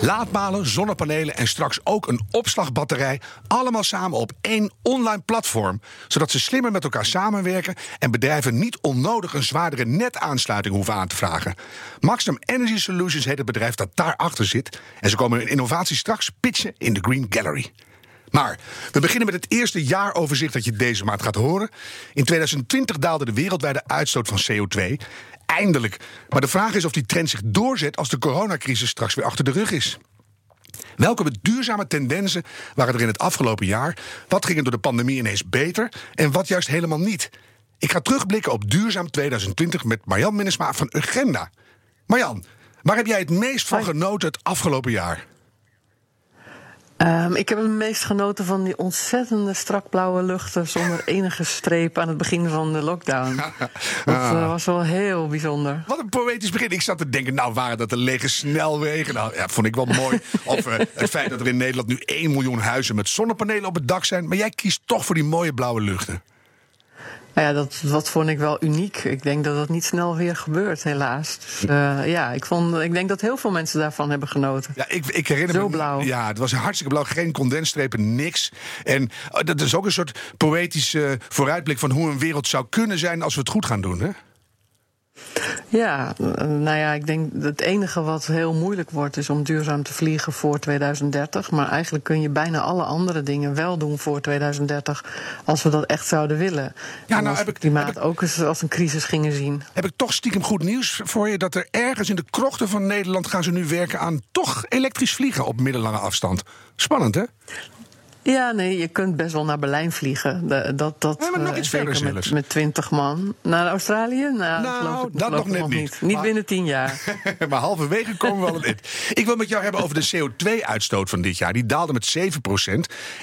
Laadpalen, zonnepanelen en straks ook een opslagbatterij. Allemaal samen op één online platform. Zodat ze slimmer met elkaar samenwerken en bedrijven niet onnodig een zwaardere netaansluiting hoeven aan te vragen. Maximum Energy Solutions heet het bedrijf dat daarachter zit. En ze komen hun innovatie straks pitchen in de Green Gallery. Maar we beginnen met het eerste jaaroverzicht dat je deze maand gaat horen. In 2020 daalde de wereldwijde uitstoot van CO2. Eindelijk. Maar de vraag is of die trend zich doorzet als de coronacrisis straks weer achter de rug is. Welke duurzame tendensen waren er in het afgelopen jaar? Wat ging er door de pandemie ineens beter en wat juist helemaal niet? Ik ga terugblikken op Duurzaam 2020 met Marjan Minnesma van Agenda. Marjan, waar heb jij het meest van genoten het afgelopen jaar? Um, ik heb het meest genoten van die ontzettende strakblauwe luchten zonder enige streep aan het begin van de lockdown. Dat uh, was wel heel bijzonder. Wat een poëtisch begin. Ik zat te denken, nou waren dat de lege snelwegen? Nou, ja, vond ik wel mooi. of uh, het feit dat er in Nederland nu 1 miljoen huizen met zonnepanelen op het dak zijn. Maar jij kiest toch voor die mooie blauwe luchten. Nou ja, dat, dat vond ik wel uniek. Ik denk dat dat niet snel weer gebeurt, helaas. Dus, uh, ja, ik, vond, ik denk dat heel veel mensen daarvan hebben genoten. Ja, ik, ik herinner Zo me. blauw. Ja, het was hartstikke blauw. Geen condensstrepen, niks. En uh, dat is ook een soort poëtische vooruitblik van hoe een wereld zou kunnen zijn als we het goed gaan doen, hè? Ja, nou ja, ik denk het enige wat heel moeilijk wordt is om duurzaam te vliegen voor 2030. Maar eigenlijk kun je bijna alle andere dingen wel doen voor 2030 als we dat echt zouden willen. Ja, en nou als heb ik- klimaat heb ik- ook eens als een crisis gingen zien. Heb ik toch stiekem goed nieuws voor je? Dat er ergens in de krochten van Nederland gaan ze nu werken aan toch elektrisch vliegen op middellange afstand. Spannend, hè? Ja, nee, je kunt best wel naar Berlijn vliegen. Dat, dat, Nee, maar nog eh, iets verder met, zelfs. met 20 man. Naar Australië? Nou, Nou, dat nog net niet. niet. Niet Maar- binnen 10 jaar. maar halverwege komen we wel aan het. Ik wil met jou hebben over de CO2-uitstoot van dit jaar. Die daalde met 7%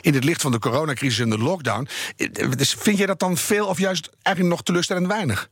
in het licht van de coronacrisis en de lockdown. Dus vind jij dat dan veel of juist eigenlijk nog teleurstellend weinig?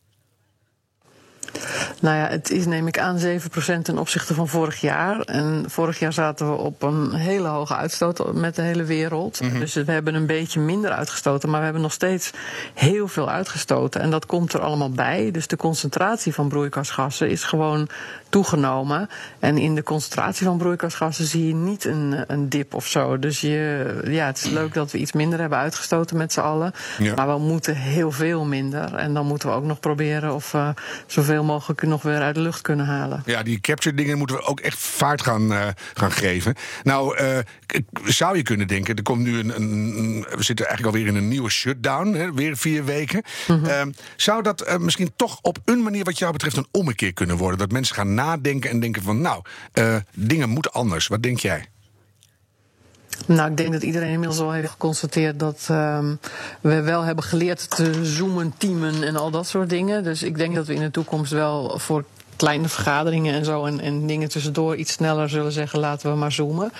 Nou ja, het is neem ik aan 7% ten opzichte van vorig jaar. En vorig jaar zaten we op een hele hoge uitstoot met de hele wereld. Mhm. Dus we hebben een beetje minder uitgestoten, maar we hebben nog steeds heel veel uitgestoten. En dat komt er allemaal bij. Dus de concentratie van broeikasgassen is gewoon toegenomen. En in de concentratie van broeikasgassen zie je niet een, een dip of zo. Dus je, ja, het is leuk dat we iets minder hebben uitgestoten met z'n allen. Ja. Maar we moeten heel veel minder. En dan moeten we ook nog proberen of we zoveel mogelijk nog weer uit de lucht kunnen halen. Ja, die capture dingen moeten we ook echt vaart gaan, eh, gaan geven. Nou, eh, zou je kunnen denken, er komt nu een, een- We zitten eigenlijk alweer in een nieuwe shutdown, hè, weer vier weken. Ehm, zou dat eh, misschien toch op een manier, wat jou betreft, een ommekeer kunnen worden? Dat mensen gaan nadenken en denken van, nou, eh, dingen moeten anders. Wat denk jij? Nou, ik denk dat iedereen inmiddels al heeft geconstateerd dat ehm, we wel hebben geleerd te zoomen, teamen en al dat soort dingen. Dus ik denk dat we in de toekomst wel voor kleine vergaderingen en zo en, en dingen tussendoor iets sneller zullen zeggen laten we maar zoomen.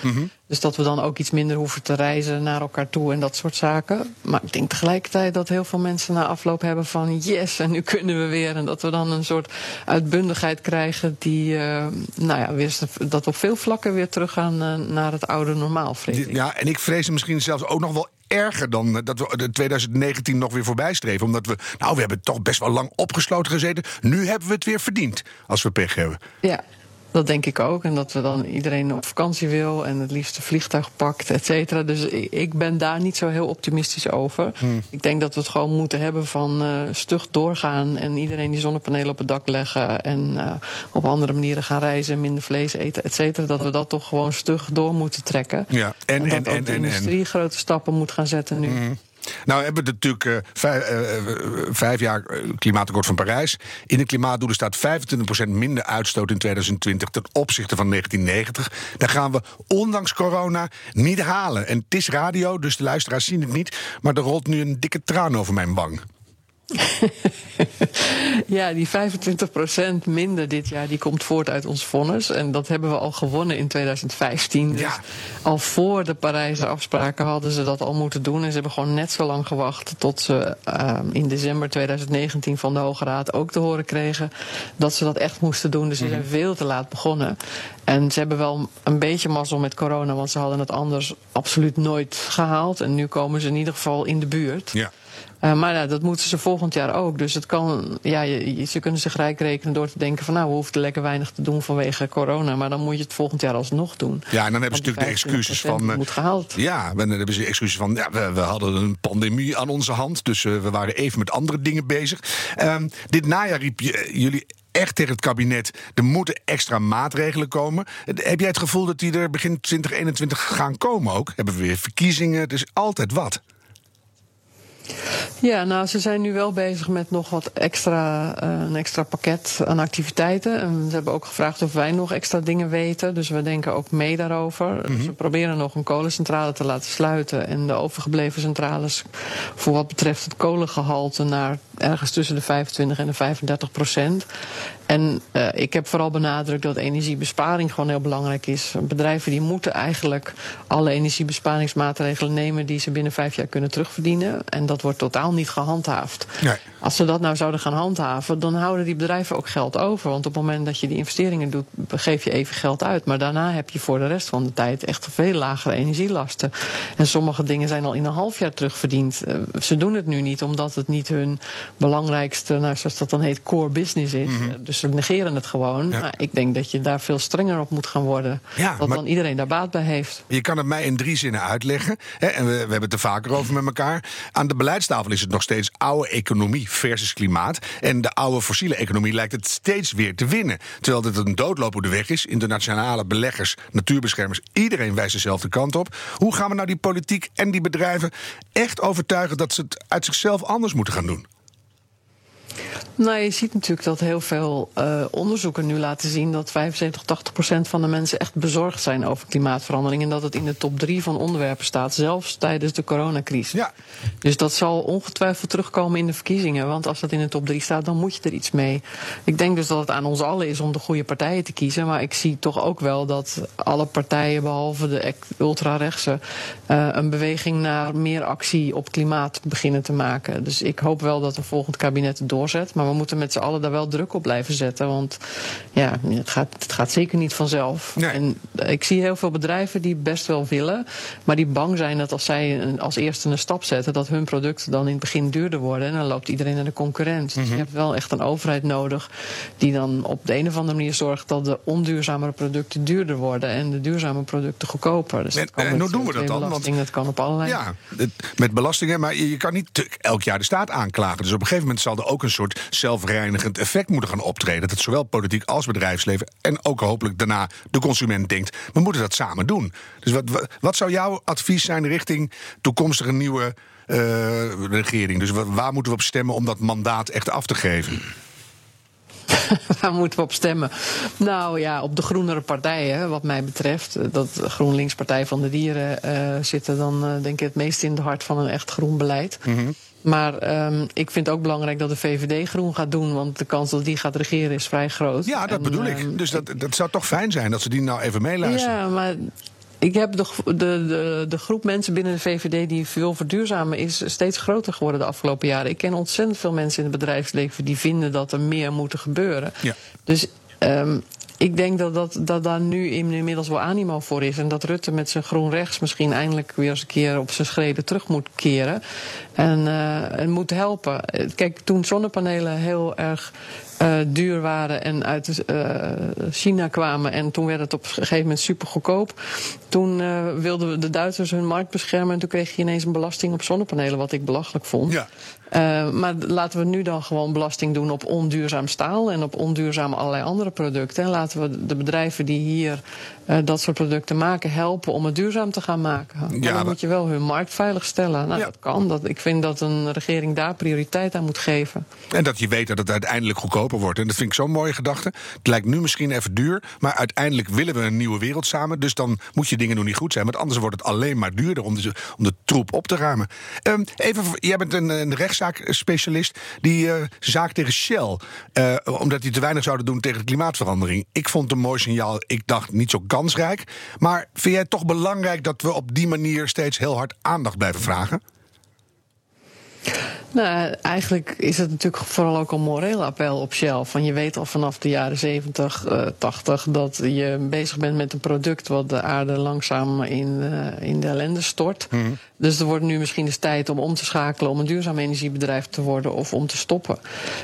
Dus dat we dan ook iets minder hoeven te reizen naar elkaar toe en dat soort zaken. Maar ik denk tegelijkertijd dat heel veel mensen na afloop hebben van yes en nu kunnen we weer. En dat we dan een soort uitbundigheid krijgen die, eh, nou ja, weer, dat op veel vlakken weer teruggaan eh, naar het oude normaal, vrees ik. Ja, en ik vrees misschien zelfs ook nog wel erger dan dat we de 2019 nog weer voorbij streven. Omdat we, nou, we hebben toch best wel lang opgesloten gezeten. Nu hebben we het weer verdiend, als we pech hebben. Ja, dat denk ik ook. En dat we dan iedereen op vakantie wil en het liefst een vliegtuig pakt, et cetera. Dus ik- ben daar niet zo heel optimistisch over. Ik denk dat we het gewoon moeten hebben van eh, stug doorgaan en iedereen die zonnepanelen op het dak leggen en eh, op andere manieren gaan reizen, minder vlees eten, et cetera. Dat we dat toch gewoon stug door moeten trekken. Ja, en- dat en- ook en- de en- en. industrie grote stappen moet gaan zetten nu. Nou hebben we natuurlijk eh, vijf, eh, eh, vijf jaar klimaatakkoord van Parijs. In de klimaatdoelen staat 25% minder uitstoot in 2020 ten opzichte van 1990. Daar gaan we ondanks corona niet halen. En het is radio, dus de luisteraars zien het niet. Maar er rolt nu een dikke traan over mijn wang. ja, die 25% minder dit jaar, die komt voort uit ons vonnis. En dat hebben we al gewonnen in 2015. Dus Ja. al voor de Parijse afspraken hadden ze dat al moeten doen. En ze hebben gewoon net zo lang gewacht tot ze eh, in december 2019 van de Hoge Raad ook te horen kregen dat ze dat echt moesten doen. Dus ze zijn veel te laat begonnen. En ze hebben wel een beetje mazzel met corona, want ze hadden het anders absoluut nooit gehaald. En nu komen ze in ieder geval in de buurt. Ja. Uh, maar dat moeten ze volgend jaar ook. Dus het kan, ja, je, ze kunnen zich rijk rekenen door te denken van nou, we hoeven lekker weinig te doen vanwege corona. Maar dan moet je het volgend jaar alsnog doen. Ja, en dan hebben ze natuurlijk de excuses van. 25% eh, moet gehaald. Ja, dan hebben ze excuses van. Ja, we, we hadden een pandemie aan onze hand. Dus eh, we waren even met andere dingen bezig. Ehm, dit najaar riep je, eh, jullie echt tegen het kabinet. Er moeten extra maatregelen komen. Eh, Heb jij het gevoel dat die er begin 2021 gaan komen ook? Hebben we weer verkiezingen? Het is altijd wat. Ja, nou, ze zijn nu wel bezig met nog wat extra, uh, een extra pakket aan activiteiten. En ze hebben ook gevraagd of wij nog extra dingen weten. Dus we denken ook mee daarover. Mm -hmm. Ze proberen nog een kolencentrale te laten sluiten. En de overgebleven centrales voor wat betreft het kolengehalte naar ergens tussen de 25 en de 35 procent. En uh, ik heb vooral benadrukt dat energiebesparing gewoon heel belangrijk is. Bedrijven die moeten eigenlijk alle energiebesparingsmaatregelen nemen die ze binnen vijf jaar kunnen terugverdienen. En dat wordt totaal niet gehandhaafd. Nee. Als ze dat nou zouden gaan handhaven, dan houden die bedrijven ook geld over. Want op het moment dat je die investeringen doet, geef je even geld uit. Maar daarna heb je voor de rest van de tijd echt veel lagere energielasten. En sommige dingen zijn al in een half jaar terugverdiend. Uh, ze doen het nu niet omdat het niet hun belangrijkste, nou, zoals dat dan heet, core business is. Mm -hmm. Dus ze negeren het gewoon. Ja. Maar ik denk dat je daar veel strenger op moet gaan worden. Ja, dat dan iedereen daar baat bij heeft. Je kan het mij in drie zinnen uitleggen. Hè, en we, we hebben het er vaker over met elkaar. Aan de beleidstafel is het nog steeds oude economie versus klimaat. En de oude fossiele economie lijkt het steeds weer te winnen. Terwijl dit een doodloop op de weg is. Internationale beleggers, natuurbeschermers, iedereen wijst dezelfde kant op. Hoe gaan we nou die politiek en die bedrijven echt overtuigen dat ze het uit zichzelf anders moeten gaan doen? Nou, je ziet natuurlijk dat heel veel uh, onderzoeken nu laten zien dat 75, 80 procent van de mensen echt bezorgd zijn over klimaatverandering. En dat het in de top drie van onderwerpen staat, zelfs tijdens de coronacrisis. Ja. Dus dat zal ongetwijfeld terugkomen in de verkiezingen. Want als dat in de top drie staat, dan moet je er iets mee. Ik denk dus dat het aan ons allen is om de goede partijen te kiezen. Maar ik zie toch ook wel dat alle partijen, behalve de ultrarechtse, uh, een beweging naar meer actie op klimaat beginnen te maken. Dus ik hoop wel dat een volgend kabinet het doorzet. Maar we moeten met z'n allen daar wel druk op blijven zetten. Want ja, het gaat, het gaat zeker niet vanzelf. Nee. En ik zie heel veel bedrijven die best wel willen. Maar die bang zijn dat als zij als eerste een stap zetten. dat hun producten dan in het begin duurder worden. En dan loopt iedereen naar de concurrent. Dus je hebt wel echt een overheid nodig. die dan op de een of andere manier zorgt dat de onduurzamere producten duurder worden. en de duurzame producten goedkoper. Dus En- en hoe doen we dat dan? belasting, dat kan op allerlei. Ja, met belastingen, maar je kan niet elk jaar de staat aanklagen. Dus op een gegeven moment zal er ook een soort zelfreinigend effect moeten gaan optreden. Dat zowel politiek als bedrijfsleven en ook hopelijk daarna de consument denkt: we moeten dat samen doen. Dus wat, wat, zou jouw advies zijn richting toekomstige nieuwe eh, regering? Dus wa- waar moeten we op stemmen om dat mandaat echt af te geven? Waar moeten we op stemmen? Nou ja, op de groenere partijen, wat mij betreft. Dat GroenLinks Partij van de Dieren eh, zitten dan eh, denk ik het meest in het hart van een echt groen beleid. Mhm. Maar ehm, ik vind het ook belangrijk dat de VVD groen gaat doen. Want de kans dat die gaat regeren is vrij groot. Ja, dat En, bedoel ehm, ik. Dus dat, dat zou toch fijn zijn dat ze die nou even meeluisteren. ja, maar ik heb de, de, de, de groep mensen binnen de VVD die wil verduurzamen is steeds groter geworden de afgelopen jaren. Ik ken ontzettend veel mensen in het bedrijfsleven die vinden dat er meer moet gebeuren. Ja. Dus ehm, ik denk dat, dat, dat daar nu inmiddels wel animo voor is. En dat Rutte met zijn groen rechts misschien eindelijk weer eens een keer op zijn schreden terug moet keren. En, eh, en moet helpen. Kijk, toen zonnepanelen heel erg eh, duur waren en uit eh, China kwamen. En toen werd het op een gegeven moment super goedkoop. Toen eh, wilden de Duitsers hun markt beschermen. En toen kreeg je ineens een belasting op zonnepanelen, wat ik belachelijk vond. Ja. Maar laten we nu dan gewoon belasting doen op onduurzaam staal en op onduurzame allerlei andere producten. En laten we de bedrijven die hier dat soort producten maken helpen om het duurzaam te gaan maken. Maar Ja, dan moet je wel hun markt veilig stellen. Nou, Ja. dat kan. Dat, ik vind dat een regering daar prioriteit aan moet geven. En dat je weet dat het uiteindelijk goedkoper wordt. En dat vind ik zo'n mooie gedachte. Het lijkt nu misschien even duur, maar uiteindelijk willen we een nieuwe wereld samen. Dus dan moet je dingen doen die goed zijn. Want anders wordt het alleen maar duurder om de, om de troep op te ruimen. Um, even, jij bent een, een rechtszaakspecialist die uh, zaak tegen Shell. Uh, omdat die te weinig zouden doen tegen de klimaatverandering. Ik vond het een mooi signaal. Ik dacht niet zo kansrijk. Maar vind jij het toch belangrijk dat we op die manier steeds heel hard aandacht blijven vragen? Nou, eigenlijk is het natuurlijk vooral ook een moreel appel op Shell. Van je weet al vanaf de jaren 70, uh, 80 dat je bezig bent met een product wat de aarde langzaam in, uh, in de ellende stort. Mm. Dus er wordt nu misschien eens tijd om om te schakelen om een duurzaam energiebedrijf te worden of om te stoppen.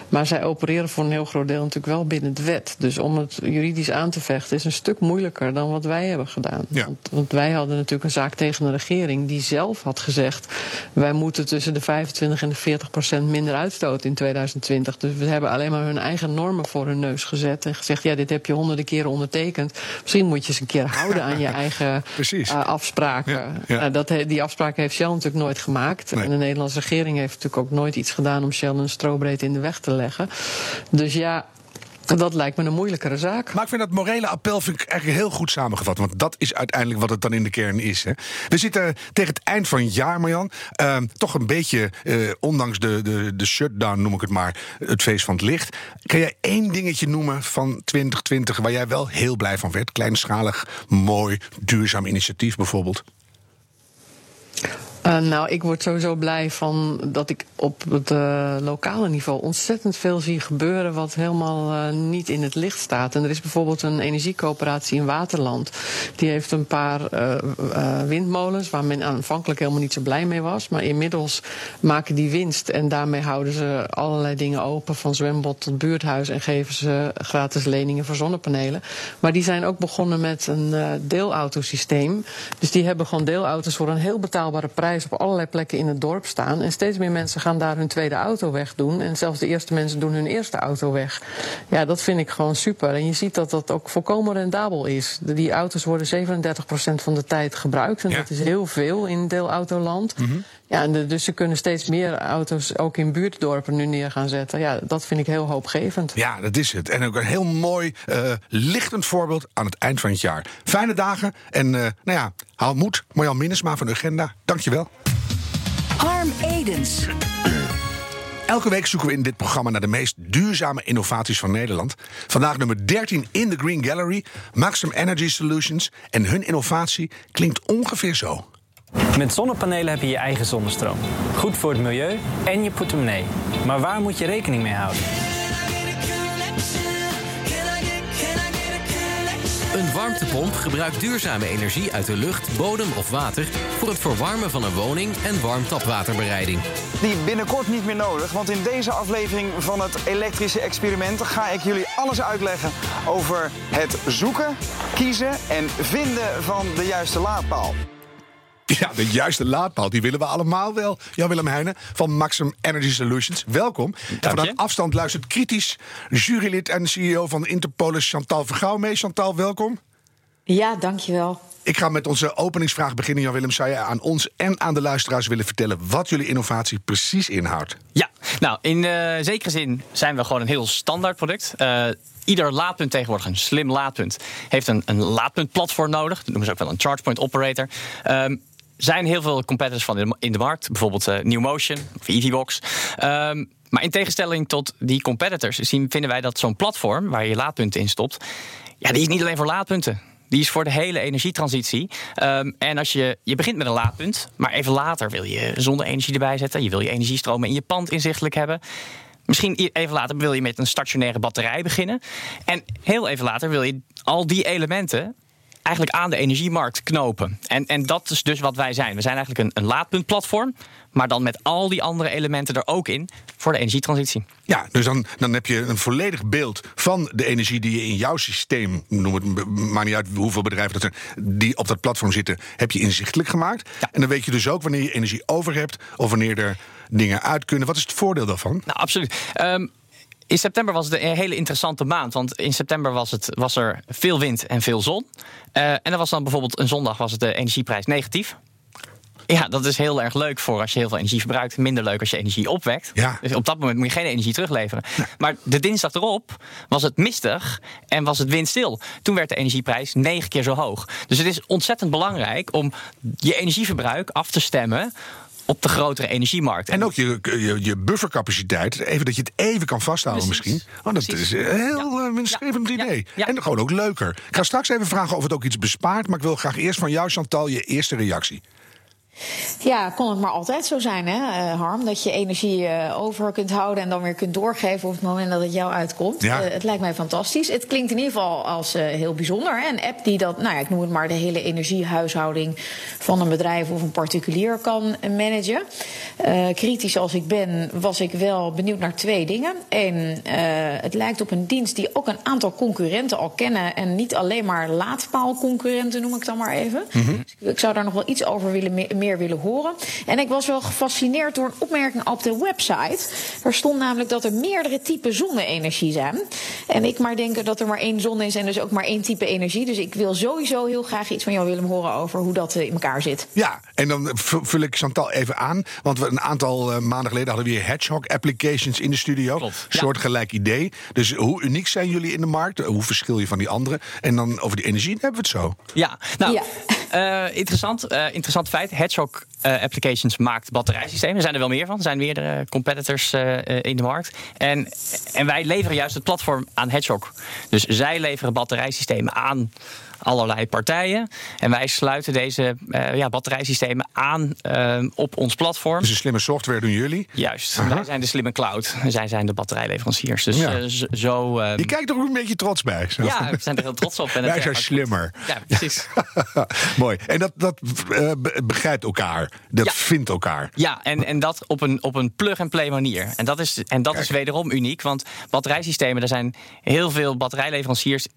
Maar zij opereren voor een heel groot deel natuurlijk wel binnen de wet. Dus om het juridisch aan te vechten is een stuk moeilijker dan wat wij hebben gedaan. Ja. Want, want, wij hadden natuurlijk een zaak tegen de regering die zelf had gezegd: wij moeten tussen de 25 en de 40 procent minder uitstoten in 2020. Dus we hebben alleen maar hun eigen normen voor hun neus gezet en gezegd: ja, dit heb je honderden keren ondertekend. Misschien moet je eens een keer houden aan je eigen uh, afspraken. Ja, ja. Uh, dat, die afspraken heeft Shell natuurlijk nooit gemaakt. Nee. En de Nederlandse regering heeft natuurlijk ook nooit iets gedaan om Shell een strobreed in de weg te leggen. Dus ja. Dat lijkt me een moeilijkere zaak. Maar ik vind dat morele appel vind ik eigenlijk heel goed samengevat. Want dat is uiteindelijk wat het dan in de kern is. Hè. We zitten tegen het eind van het jaar, Marjan. Uh, toch een beetje, uh, ondanks de, de, de shutdown noem ik het maar, het feest van het licht. Kan jij één dingetje noemen van 2020 waar jij wel heel blij van werd? Kleinschalig, mooi, duurzaam initiatief bijvoorbeeld? Uh, nou, ik word sowieso blij van dat ik op het uh, lokale niveau ontzettend veel zie gebeuren wat helemaal uh, niet in het licht staat. En er is bijvoorbeeld een energiecoöperatie in Waterland. Die heeft een paar windmolens waar men aanvankelijk helemaal niet zo blij mee was. Maar inmiddels maken die winst en daarmee houden ze allerlei dingen open. Van zwembad tot buurthuis en geven ze gratis leningen voor zonnepanelen. Maar die zijn ook begonnen met een deelautosysteem. Dus die hebben gewoon deelauto's voor een heel betaalbare prijs op allerlei plekken in het dorp staan. En steeds meer mensen gaan daar hun tweede auto weg doen. En zelfs de eerste mensen doen hun eerste auto weg. Ja, dat vind ik gewoon super. En je ziet dat dat ook volkomen rendabel is. Die auto's worden 37% van de tijd gebruikt. En Ja. dat is heel veel in deelautoland. Mhm. Ja, en de- dus ze kunnen steeds meer auto's ook in buurtdorpen nu neer gaan zetten. Ja, dat vind ik heel hoopgevend. Ja, dat is het. En ook een heel mooi, eh, lichtend voorbeeld aan het eind van het jaar. Fijne dagen en eh, nou ja, haal moed. Marjan Minnesma van Agenda, dankjewel. Harm Edens. Elke week zoeken we in dit programma naar de meest duurzame innovaties van Nederland. Vandaag nummer 13 in de Green Gallery, Maxim Energy Solutions. En hun innovatie klinkt ongeveer zo. Met zonnepanelen heb je je eigen zonnestroom. Goed voor het milieu en je portemonnee. Maar waar moet je rekening mee houden? Een warmtepomp gebruikt duurzame energie uit de lucht, bodem of water voor het verwarmen van een woning en warmtapwaterbereiding. Die binnenkort niet meer nodig, want in deze aflevering van het elektrische experiment ga ik jullie alles uitleggen over het zoeken, kiezen en vinden van de juiste laadpaal. Ja, de juiste laadpaal, die willen we allemaal wel. Jan-Willem Heijnen van Maxim Energy Solutions, welkom. En vanuit afstand luistert kritisch jurylid en CEO van Interpolis Chantal Vergouw mee. Chantal, welkom. Ja, dankjewel. Ik ga met onze openingsvraag beginnen, Jan-Willem. Zou je aan ons en aan de luisteraars willen vertellen wat jullie innovatie precies inhoudt? Ja, nou in uh, zekere zin zijn we gewoon een heel standaard product. Uh, ieder laadpunt tegenwoordig, een slim laadpunt, heeft een, een laadpuntplatform nodig. Dat noemen ze ook wel een charge point operator. Um, zijn heel veel competitors van in de, markt, bijvoorbeeld uh, New Motion of EVBox. Um, maar in tegenstelling tot die competitors zien, vinden wij dat zo'n platform waar je laadpunten in stopt, ja, die is niet alleen voor laadpunten. Die is voor de hele energietransitie. Um, en als je, je begint met een laadpunt, maar even later wil je zonne-energie erbij zetten. Je wil je energiestromen in je pand inzichtelijk hebben. Misschien even later wil je met een stationaire batterij beginnen. En heel even later wil je al die elementen eigenlijk aan de energiemarkt knopen. En, en dat is dus wat wij zijn. We zijn eigenlijk een, een laadpuntplatform, maar dan met al die andere elementen er ook in voor de energietransitie. Ja, dus dan, dan heb je een volledig beeld van de energie die je in jouw systeem, noem het maar niet uit hoeveel bedrijven dat zijn, die op dat platform zitten, heb je inzichtelijk gemaakt. Ja. En dan weet je dus ook wanneer je energie over hebt of wanneer er dingen uit kunnen. Wat is het voordeel daarvan? Nou, absoluut. Um, in september was het een hele interessante maand. Want in september was, het, was er veel wind en veel zon. Uh, en er was dan bijvoorbeeld een zondag was het de energieprijs negatief. Ja, dat is heel erg leuk voor als je heel veel energie verbruikt. Minder leuk als je energie opwekt. Ja. Dus op dat moment moet je geen energie terugleveren. Maar de dinsdag erop was het mistig en was het windstil. Toen werd de energieprijs negen keer zo hoog. Dus het is ontzettend belangrijk om je energieverbruik af te stemmen op de grotere energiemarkt. En ook je, je, je buffercapaciteit, even dat je het even kan vasthouden Precies. misschien. Oh, dat Precies. is een heel eh, winstgevend Ja, ja, idee. ja. En gewoon ook leuker. Ik ga straks even vragen of het ook iets bespaart. Maar ik wil graag eerst van jou, Chantal, je eerste reactie. Ja, kon het maar altijd zo zijn, hè, eh, Harm? Dat je energie eh, over kunt houden en dan weer kunt doorgeven op het moment dat het jou uitkomt. Ja. Eh, het lijkt mij fantastisch. Het klinkt in ieder geval als heel bijzonder. Hè? Een app die dat, nou ja, ik noem het maar de hele energiehuishouding van een bedrijf of een particulier kan managen. Kritisch als ik ben, was ik wel benieuwd naar twee dingen. Eén, het lijkt op een dienst die ook een aantal concurrenten al kennen. En niet alleen maar laadpaalconcurrenten, noem ik dan maar even. Dus ik zou daar nog wel iets over willen, me- meer willen horen. En ik was wel gefascineerd door een opmerking op de website. Er stond namelijk dat er meerdere typen zonne-energie zijn. En ik maar denk dat er maar één zon is en dus ook maar één type energie. Dus ik wil sowieso heel graag iets van jou willen horen over hoe dat eh, in elkaar zit. Ja, en dan vul ik Chantal even aan. Want we een aantal eh, maanden geleden hadden we hier Hedgehog applications in de studio. Klopt, ja. Soortgelijk idee. Dus hoe uniek zijn jullie in de markt? Hoe verschil je van die anderen? En dan over die energie hebben we het zo. Ja, nou, Ja. Eh, interessant, eh, interessant feit. Hedgehog eh, Applications maakt batterijsystemen. Er zijn er wel meer van. Er zijn meerdere competitors in de markt. En, en wij leveren juist het platform aan Hedgehog. Dus zij leveren batterijsystemen aan allerlei partijen. En wij sluiten deze eh, ja, batterijsystemen aan eh, op ons platform. Dus een slimme software doen jullie. Juist. Wij zijn de slimme cloud. Zij zijn de batterijleveranciers. Dus Ja. eh, zo... eh, Je kijkt er ook een beetje trots bij. Zo. ja, we zijn er heel trots op. En Wij zijn slimmer. goed. Ja, precies. Mooi. En dat, dat be- begrijpt elkaar. Dat Ja. vindt elkaar. Ja, en, en dat op een, op een plug-and-play manier. En dat, is, en dat is wederom uniek, want batterijsystemen, er zijn heel veel batterijleveranciers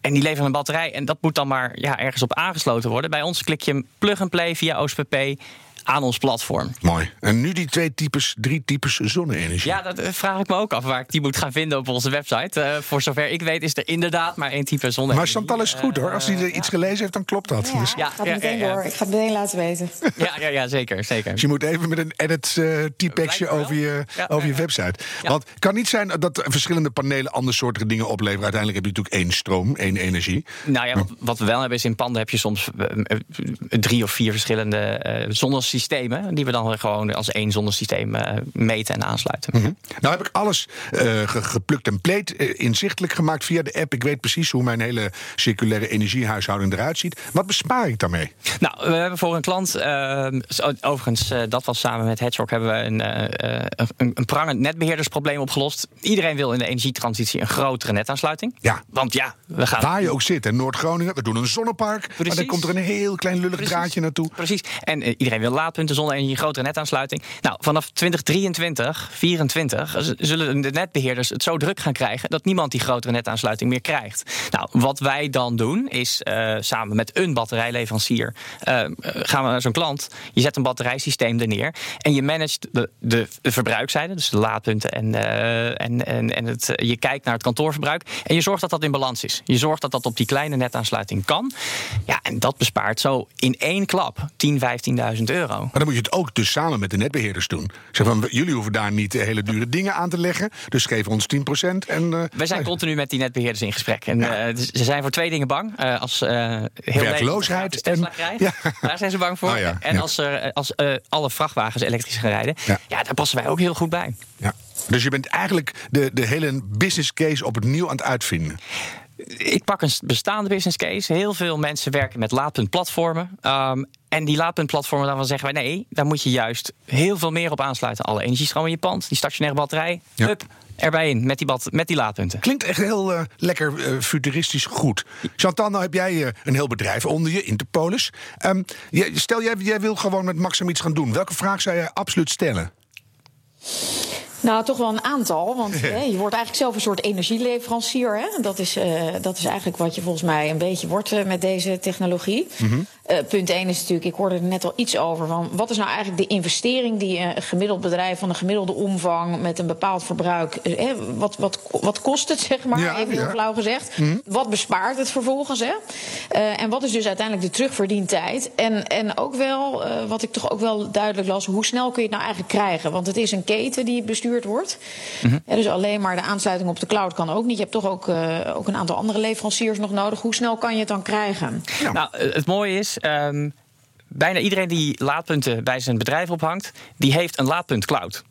en die leveren een batterij en dat moet dan maar ja, ergens op aangesloten worden. Bij ons klik je hem plug-and-play via OSPP aan ons platform. Mooi. En nu die twee types, drie types zonne-energie. Ja, dat eh, vraag ik me ook af waar ik die moet gaan vinden op onze website. Eh, voor zover ik weet is er inderdaad maar één type zonne. Maar Chantal is goed hoor. Als hij er iets gelezen heeft, dan klopt dat. Ja, Dus, Ja, ik ga het ja, meteen ja, ja. door. Ik ga het meteen laten weten. Ja, ja, ja zeker. zeker. dus je moet even met een edit uh, typexje over je, over je website. Ja. Want het kan niet zijn dat verschillende panelen andersoortige dingen opleveren. Uiteindelijk heb je natuurlijk één stroom, één energie. Nou ja, wat, wat we wel hebben is in panden heb je soms eh, eh, drie of vier verschillende eh zonnesystemen. Die we dan gewoon als één zonnesysteem eh, meten en aansluiten. Nou heb ik alles eh, ge- geplukt en pleet eh, inzichtelijk gemaakt via de app. Ik weet precies hoe mijn hele circulaire energiehuishouding eruit ziet. Wat bespaar ik daarmee? Nou, we hebben voor een klant, overigens, dat was samen met Hedgehog, hebben we een, een, een prangend netbeheerdersprobleem opgelost. Iedereen wil in de energietransitie een grotere netaansluiting. Ja. Want ja, we gaan. Waar je ook zit, in Noord-Groningen, we doen een zonnepark. Maar dan komt er een heel klein lullig Precies. draadje naartoe. Precies. En iedereen wil laadpunten, zonne-energie, grotere netaansluiting. Nou, vanaf 2023, 2024 z- zullen de netbeheerders het zo druk gaan krijgen dat niemand die grotere netaansluiting meer krijgt. Nou, wat wij dan doen is eh, samen met een batterijleverancier eh, gaan we naar zo'n klant. Je zet een batterijsysteem er neer en je managt de, de, de verbruikzijde, dus de laadpunten en, eh, en, en, en het, je kijkt naar het kantoorverbruik en je zorgt dat dat in balans is. Je zorgt dat dat op die kleine netaansluiting kan. Ja, en dat bespaart zo in één klap 10.000, 15.000 euro. Maar dan moet je het ook dus samen met de netbeheerders doen. Zeg van, jullie hoeven daar niet eh, hele dure dingen aan te leggen. Dus geef ons 10% en... eh, Wij zijn continu met die netbeheerders in gesprek. En eh, ze zijn voor twee dingen bang. Als heel Werkloosheid en- krijgt, Ja. daar zijn ze bang voor. Oh ja, en als, er, als alle vrachtwagens elektrisch gaan rijden, Ja. daar passen wij ook heel goed bij. Ja. Dus je bent eigenlijk de, de hele business case opnieuw aan het uitvinden. Ik pak een bestaande business case. Heel veel mensen werken met laadpuntplatformen. Um, en die laadpuntplatformen, daarvan zeggen wij nee, daar moet je juist heel veel meer op aansluiten. Alle energiestroom in je pand, die stationaire batterij. Ja. Hup, erbij in met die, met die laadpunten. Klinkt echt heel eh, lekker eh, futuristisch goed. Chantal, nou heb jij eh, een heel bedrijf onder je, Interpolis. Ehm, stel, jij, jij wil gewoon met Maxim iets gaan doen. Welke vraag zou jij absoluut stellen? Nou, toch wel een aantal. Want hè, je wordt eigenlijk zelf een soort energieleverancier. Hè? Dat, is, uh, dat is eigenlijk wat je volgens mij een beetje wordt uh, met deze technologie. Mm -hmm. uh, punt 1 is natuurlijk, ik hoorde er net al iets over. Van wat is nou eigenlijk de investering die een gemiddeld bedrijf van een gemiddelde omvang met een bepaald verbruik. wat, wat, wat kost het, zeg maar? Ja, even heel ja. flauw gezegd. Mm -hmm. Wat bespaart het vervolgens? Hè? en wat is dus uiteindelijk de terugverdientijd? En, en ook wel, wat ik toch ook wel duidelijk las, hoe snel kun je het nou eigenlijk krijgen? Want het is een keten die bestuurt wordt. Mm -hmm. ja, dus alleen maar de aansluiting op de cloud kan ook niet. Je hebt toch ook, uh, ook een aantal andere leveranciers nog nodig. Hoe snel kan je het dan krijgen? Ja. Nou, het mooie is. Um, bijna iedereen die laadpunten bij zijn bedrijf ophangt, die heeft een laadpunt cloud.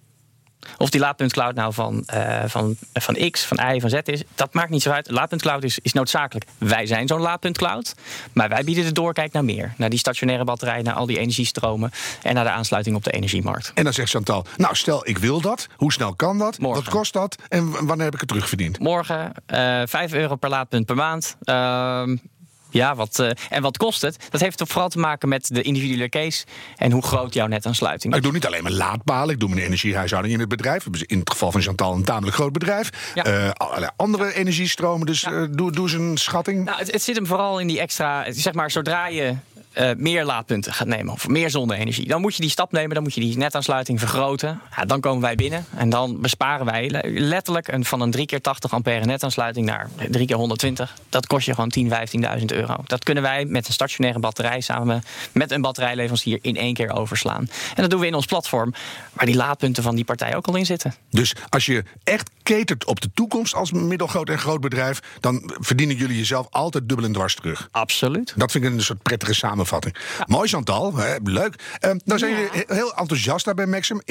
Of die laadpuntcloud nou van, uh, van, van X, van Y, van Z is, dat maakt niet zo uit. Laadpuntcloud is, is noodzakelijk. Wij zijn zo'n laadpuntcloud, maar wij bieden de doorkijk naar meer. Naar die stationaire batterij, naar al die energiestromen en naar de aansluiting op de energiemarkt. En dan zegt Chantal, nou stel ik wil dat, hoe snel kan dat, Morgen. wat kost dat en wanneer heb ik het terugverdiend? Morgen, uh, 5 euro per laadpunt per maand. Uh, ja, wat, uh, en wat kost het? Dat heeft vooral te maken met de individuele case en hoe groot jouw netaansluiting is. Ik doe niet alleen maar laadpalen, ik doe mijn energiehuishouding in het bedrijf. In het geval van Chantal een tamelijk groot bedrijf. Ja. Uh, allerlei andere energiestromen, dus ja. uh, doe, doe eens een schatting. Nou, het, het zit hem vooral in die extra, zeg maar, zodra je uh, meer laadpunten gaat nemen of meer zonne-energie. Dan moet je die stap nemen, dan moet je die netaansluiting vergroten. Ja, dan komen wij binnen en dan besparen wij letterlijk een, van een 3 keer 80 ampère netaansluiting naar 3 keer 120. Dat kost je gewoon 10, 15.000 euro. Dat kunnen wij met een stationaire batterij samen met een batterijleverancier in één keer overslaan. En dat doen we in ons platform, waar die laadpunten van die partij ook al in zitten. Dus als je echt ketert op de toekomst als middelgroot en groot bedrijf, dan verdienen jullie jezelf altijd dubbel en dwars terug. Absoluut. Dat vind ik een soort prettige samenvatting. Ja. Mooi Chantal, hè, leuk. Uh, nou zijn ja. jullie heel enthousiast daar bij Maxim.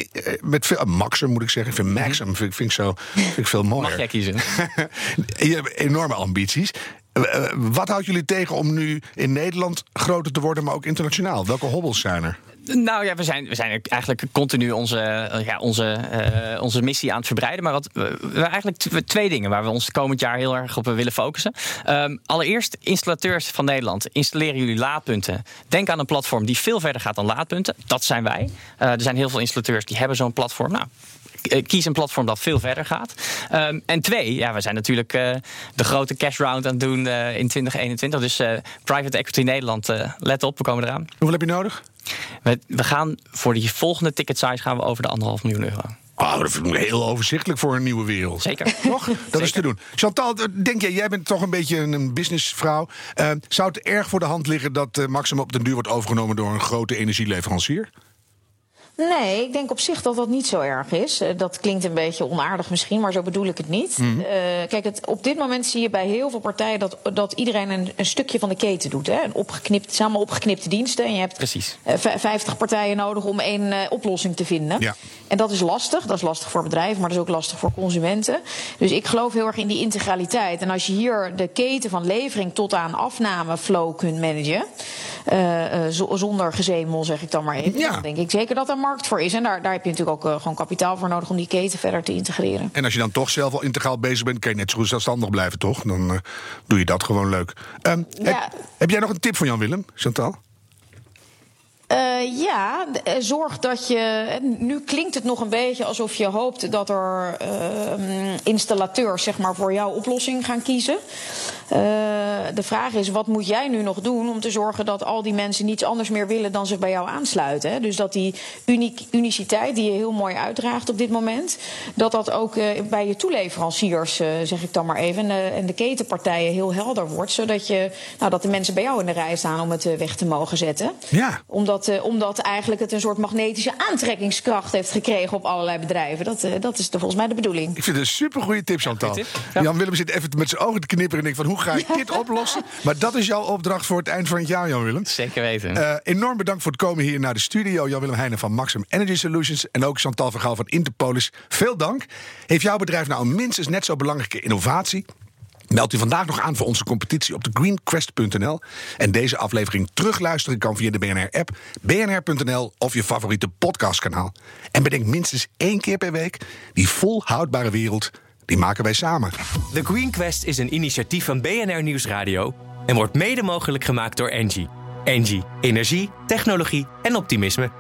Met veel, uh, Maxim moet ik zeggen. Ik vind Maxim vind, vind, ik zo, vind ik veel mooier. Mag jij kiezen. je hebt enorme ambities. Uh, wat houdt jullie tegen om nu in Nederland groter te worden, maar ook internationaal? Welke hobbels zijn er? Nou ja, we zijn, we zijn eigenlijk continu onze, ja, onze, uh, onze missie aan het verbreiden. Maar wat, we, eigenlijk twee dingen waar we ons komend jaar heel erg op willen focussen. Um, allereerst, installateurs van Nederland. Installeren jullie laadpunten. Denk aan een platform die veel verder gaat dan laadpunten. Dat zijn wij. Er zijn heel veel installateurs die hebben zo'n platform. Nou, kies een platform dat veel verder gaat. Um, en twee, ja, we zijn natuurlijk de grote cash round aan het doen in 2021. Dus Private Equity Nederland, let op, we komen eraan. Hoeveel heb je nodig? We, we gaan voor die volgende ticket size gaan we over de anderhalf miljoen euro. Oh, dat vind ik heel overzichtelijk voor een nieuwe wereld. Zeker. Toch? Dat Zeker. is te doen. Chantal, denk jij, jij bent toch een beetje een businessvrouw. Uh, zou het erg voor de hand liggen dat uh, Maxim op den duur wordt overgenomen door een grote energieleverancier? Nee, ik denk op zich dat dat niet zo erg is. Dat klinkt een beetje onaardig misschien, maar zo bedoel ik het niet. Mm. Uh, kijk, het, op dit moment zie je bij heel veel partijen dat, dat iedereen een, een stukje van de keten doet. Hè? Een opgeknipt, samen opgeknipte diensten. En je hebt Precies. Uh, 50 partijen nodig om één uh, oplossing te vinden. Ja. En dat is lastig. Dat is lastig voor bedrijven, maar dat is ook lastig voor consumenten. Dus ik geloof heel erg in die integraliteit. En als je hier de keten van levering tot aan afname flow kunt managen. zonder gezemel, zeg ik dan maar even. Ja. Dan denk ik zeker dat er markt voor is. En daar, daar heb je natuurlijk ook uh, gewoon kapitaal voor nodig om die keten verder te integreren. En als je dan toch zelf al integraal bezig bent, kan je net zo goed zelfstandig blijven, toch? Dan uh, doe je dat gewoon leuk. Um, ja. heb, heb, jij nog een tip voor Jan Willem, Chantal? Uh, ja, zorg dat je. Nu klinkt het nog een beetje alsof je hoopt dat er uh, installateurs zeg maar, voor jouw oplossing gaan kiezen. Uh, de vraag is: wat moet jij nu nog doen om te zorgen dat al die mensen niets anders meer willen dan zich bij jou aansluiten? Hè? Dus dat die uniek, uniciteit die je heel mooi uitdraagt op dit moment, dat dat ook bij je toeleveranciers, zeg ik dan maar even, en de, en de ketenpartijen heel helder wordt. Zodat je, nou, dat de mensen bij jou in de rij staan om het weg te mogen zetten. Ja. Omdat omdat eigenlijk het een soort magnetische aantrekkingskracht heeft gekregen op allerlei bedrijven. Dat, uh, dat is de, volgens mij de bedoeling. Ik vind het een supergoeie tip, Chantal. Ja. Jan Willem zit even met zijn ogen te knipperen en denkt van hoe ga ik dit oplossen? Maar dat is jouw opdracht voor het eind van het jaar, Jan Willem. Zeker weten. Uh, enorm bedankt voor het komen hier naar de studio. Jan Willem Heijnen van Maxim Energy Solutions en ook Chantal Vergaal van Interpolis. Veel dank. Heeft jouw bedrijf nou een minstens net zo belangrijke innovatie? Meld u vandaag nog aan voor onze competitie op de greenquest.nl. En deze aflevering terugluisteren kan via de BNR-app, bnr.nl of je favoriete podcastkanaal. En bedenk minstens één keer per week: die volhoudbare wereld, die maken wij samen. The Green Quest is een initiatief van BNR Nieuwsradio en wordt mede mogelijk gemaakt door Engie. Engie, energie, technologie en optimisme.